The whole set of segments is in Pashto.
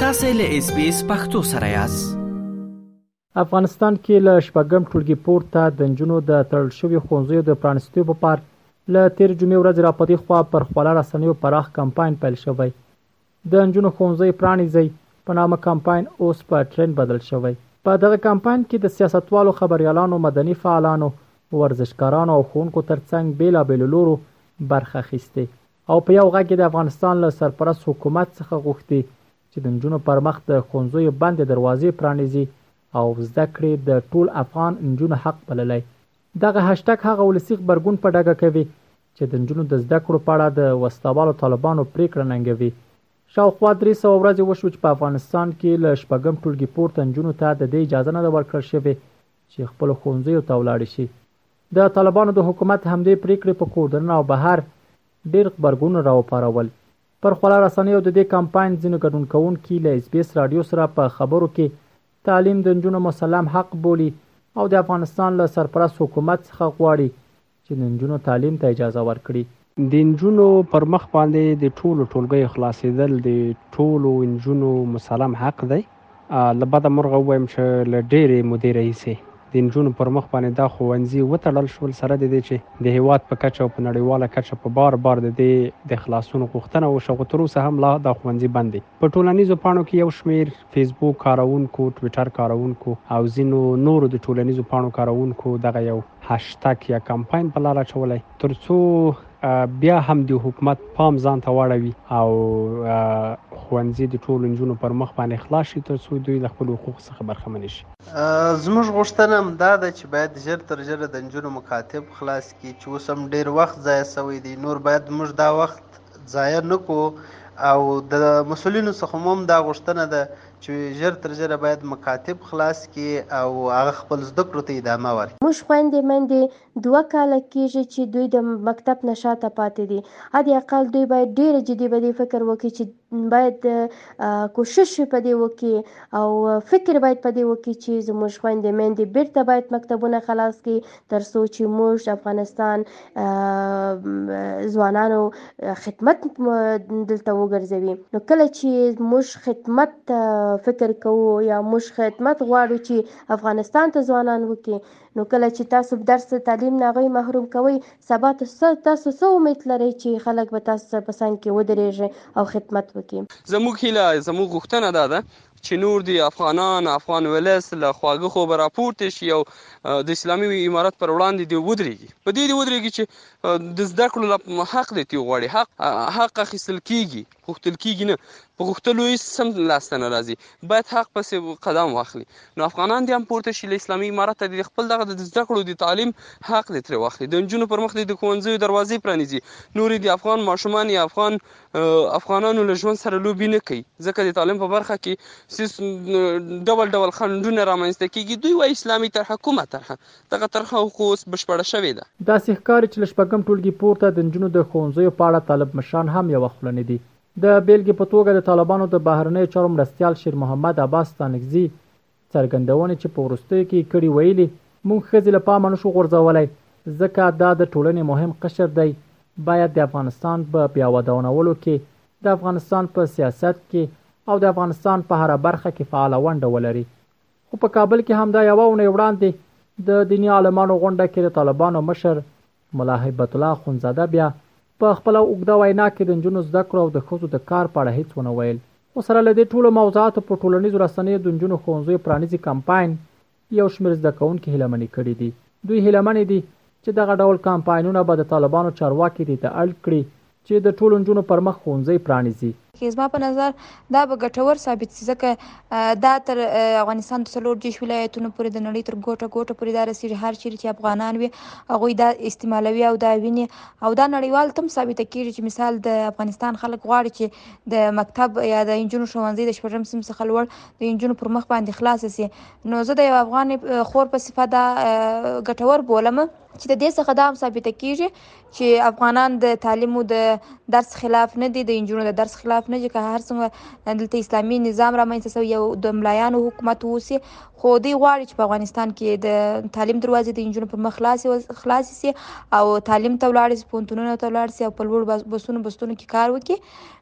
تاسو له اس بي اس پختو سره یاست افغانستان کې له شپږم ټولګي پورته د نجونو د تړل شوی خونځیو د پرانستیو په پار له تیر جمعې ورځې راپدې خوا پر خواله رسنیو پراخ کمپاین پیل شوی د نجونو ښوونځی پرانیزئ په نامه کمپاین اوس په ټرینډ بدل شوی. په دغه کمپاین کې د سیاستوالو، خبریالانو، مدني فعالانو، ورزشکارانو او ښوونکو ترڅنګ بېلابېلو لورو برخه اخیستې او په یو غږ یې د افغانستان له سرپرست حکومت څخه غوښتي چې د نجونو پر مخ د ښوونځیو بندې دروازې پرانیزي او زده کړې د ټول افغان نجونو حق بللی. دغه هشټګ هغه ولسي غبرګون په ډګه کوي چې د نجونو د زده کړو په اړه د وسلهوالو طالبانو پرېکړه ننګوي. شاوخوا درې سوه ورځې وشوې چې په افغانستان کې له شپږم ټولګي پورته نجونو ته د دې اجازه نه ده ورکړل شوې چې خپلو ښوونځیو ته ولاړې شي. د طالبانو د حکومت همدې پرېکړې په کور دننه او بهر ډېر غبرګونونه راوپارول. پر خواله رسنیو د دې کمپاین ځینو ګډون کوونکي له اس بي اس راډیو سره په خبرو کې تعلیم د نجونو مسلم حق بولي او د افغانستان له سرپرست حکومت څخه غواړي چې د نجونو تعلیم ته اجازه ورکړي. د نجونو پر مخ باندې د ټولو ټولګیو خلاصېدل د ټولو نجونو مسلم حق دی. له بده مرغه ووایم چې له ډېرې مودې راهیسې د نجونو پر مخ باندې دا ښوونځي وتړل شول سره د دې چې د هېواد په کچه او په نړیواله کچه په بار بار د دې د خلاصون غوښتنه وشوه خو تر اوسه هم لا دا ښوونځي بند دي. په ټولنیزو پاڼو کې یو شمېر فېسبوک کاروونکو، ټویټر کاروونکو او ځینو نورو د ټولنیزو پاڼو کاروونکو دغه یو. هشتک یا کمپاین په لار اچولی ترڅو بیا هم د حکومت پام ځان ته واړوي او ښوونځي د ټولو نجونو پر مخ باندې خلاص شي ترڅو دوی له خپل حقوق څخه برخمن شي زموږ غوښتنه هم دا ده چې باید ژر تر ژره د نجونو مکاتب خلاص کړي چې اوس هم ډیر وخت ضایع شوی دی نور باید موږ دا وخت ضایع نکو او د مسولینو څخه هم دا غوښتنه ده چې ژر تر ژره باید مکاتب خلاص کړي او هغه خپل زده کړو ته ادامه ورکړي. موږ خویندې میندې دوه کاله کیږي چې دوی د مکتب نه شاته پاتې دي حد اقل دوی باید ډیره جدي په دې فکر وکړي چې باید کوشش په دې وکړي او فکر باید په دې وکړي چې زموږ خویندې میندې بیرته باید مکتبونه خلاص کړي تر څو چې موږ د افغانستان ځوانانو خدمت دلته وګرځوي نو کله چې موږ خدمت فکر کوو یا موږ خدمت غواړو چې افغانستان ته ځوانان وکړي نو کله چې تاسو درس تعلیم ناغوي محروم کوي سبا تاسو څه امید لرئ چې خلک به تاسو سره په څنګ کې ودرېږي او خدمت وکړي زموږ هیله زموږ غوښتنه دا ده چې نور دې افغانان، افغان ولس له خواږه خوبه راپورته شي او د اسلامي امارت پر وړاندې دې ودرېږي. په دې دې ودرېږي چې د زده کړو له حق دې تېو غواړي، حق حق اخیستل کېږي، غوښتل کېږي نه. په غوښتلو هېڅ هم لاسته نه راځي، باید حق پسې قدم واخلي. نو افغانان دې هم پورته شي، له اسلامي امارته دې خپل دغه د زده کړو د تعلیم حق دې ترې واخلي، د نجونو پر مخ دې د ښوونځیو دروازې پرانیزي، نور دې افغان ماشومان یا افغان افغانانو له ژوند سره لوبي نه کوي ځکه د تعلیم په برخه کې سیس ډول ډول خنډونه رامنځته کیږي دوی وايي اسلامي طرحه کومه طرحه دغه طرحه خو اوس بشپړه شوې ده. داسې ښکاري چې له شپږم ټولګي پورته د نجونو د ښوونځیو په اړه طالب مشران هم یوه خوله نه دي. د بېلګې په توګه د طالبانو د بهرنیو چارو مرستیال شېرمحمد عباس ستانکزي څرګندونې چې په وروستیو کې یې کړي ویلي، موږ ښځې له پامه نشو غورځولی، ځکه دا د ټولنې مهم قشر دی، باید د افغانستان به بیا ودونولو کې، د افغانستان په سیاست کې او د افغانستان په هره برخه کې فعاله ونډه ولري. خو په کابل کې همدا یوه اونۍ وړاندې د دیني عالمانو غونډه کې د طالبانو مشر ملا هیبت الله اخوندزاده بیا په خپله اوږده وینا کې د نجونو زده کړو او د ښځو د کار په اړه هیڅ ونه ویل، خو سره له دې ټولو موضوعاتو په ټولنیزو رسنیو د نجونو ښوونځیو پرانیزي کمپاین یو شمېر زده کوونکي هیله منې کړي دي. دوی هیله منې دي چې دغه ډول کمپاینونه به د طالبانو چارواکي دې ته اړ کړي چې د ټولو نجونو پر مخ ښوونځی پرانیزي. خې زما په نظر دا به ګټور ثابت شي ځکه دا تر افغانستان د څلور دېرش ولایتونو پورې د نړۍ تر ګوټه ګوټه پورې دا رسېږي هر چېرې چې افغانان وي هغوی دا استعمالوي او دا ویني او دا نړیوالو ته هم ثابته کېږي چې مثال د افغانستان خلک غواړي چې د مکتب یا د نجونو ښوونځی د شپږم صنف څخه لوړ د نجونو پر مخ باندې خلاص شي نو زه د یوه افغانې خور په صفت دا ګټور بولم چې د دې څخه دا هم ثابته کېږي چی افغانان د تعلیمو د درس خلاف نه دی د انجونو د درس خلاف نه دی که هر څنګه دلته اسلامی نظام را منځته سوی یو د ملایانو حکومت اوسی خو دی غواړی چی په افغانستان کی د تعلیم دروازی د انجونو پر مخ خلاصی خلاصی سی او تعلیم ته ولاړی سی پوهنتونونو ته ولاړ سی او په لوړو بسونو بستونو کی کار وکی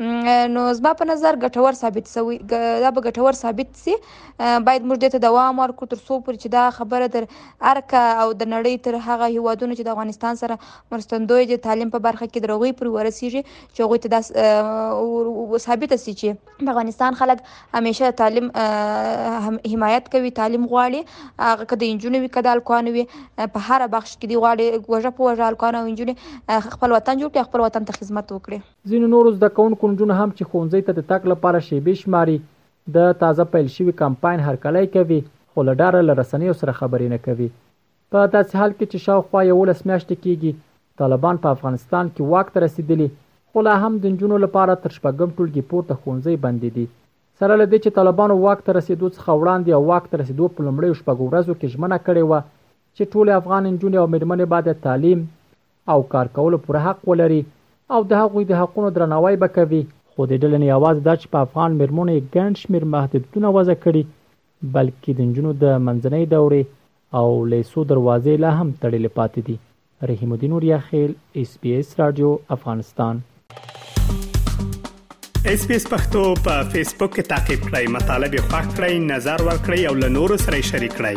نو زما په نظر ګټور ثابت شوی دا به ګټور ثابت شي باید موږ دې ته دوام ورکړو تر څو پورې چې دا خبره تر ارکه او د نړۍ تر هغه هیوادونو چې د افغانستان سره مرستندوی دي تعلیم په برخه کې دروغي پر ورسیږي چې هغوی ته دا ثابت شي چې د افغانستان خلک همیشه تعلیم حمایت کوي تعلیم غواړي هغه که د انجونو وي که د الکوانو وي په هر بخش کې دی غواړي وژه په وژه الکوانو او انجونې خپل وطن جوړ کړي خپل وطن ته خدمت وکړي ځینو نورو زده کوونکو نجونو هم چې ښوونځۍ ته د تګ لپاره شېبې شماري، د تازه پیل شوي کمپاین هرکلی کوي، خو له ډاره له رسنیو سره خبرې نه کوي. په داسې حال کې چې شاوخوا یوولس میاشتې کېږي طالبان په افغانستان کې واک ته رسېدلي، خو لا هم د نجونو لپاره تر شپږم ټولګي پورته ښوونځۍ بندې دي. سره له دې چې طالبانو واک ته رسېدو څخه وړاندې او واک ته رسېدو په لومړیو شپږو ورځو کې ژمنه کړې وه چې ټولې افغان نجونې او مېرمنې به د تعلیم، او کار کولو پوره حق ولري او د هغوی د حقونو درناوی به کوي. خو دې ډلې نه یوازې دا چې په افغان مېرمنو یې ګڼ شمېر محدودیتونه وضع کړي، بلکې د نجونو د منځنۍ دورې او لیسو دروازې لا هم تړلې پاتې دي. رحیم الدین اوریاخېل، ایس بي ایس راډیو، افغانستان. ایس بي ایس پښتو په فېسبوک کې تعقیب کړئ، مطالب یې خوښ کړئ، نظر ورکړئ او له نورو سره یې شریک کړئ.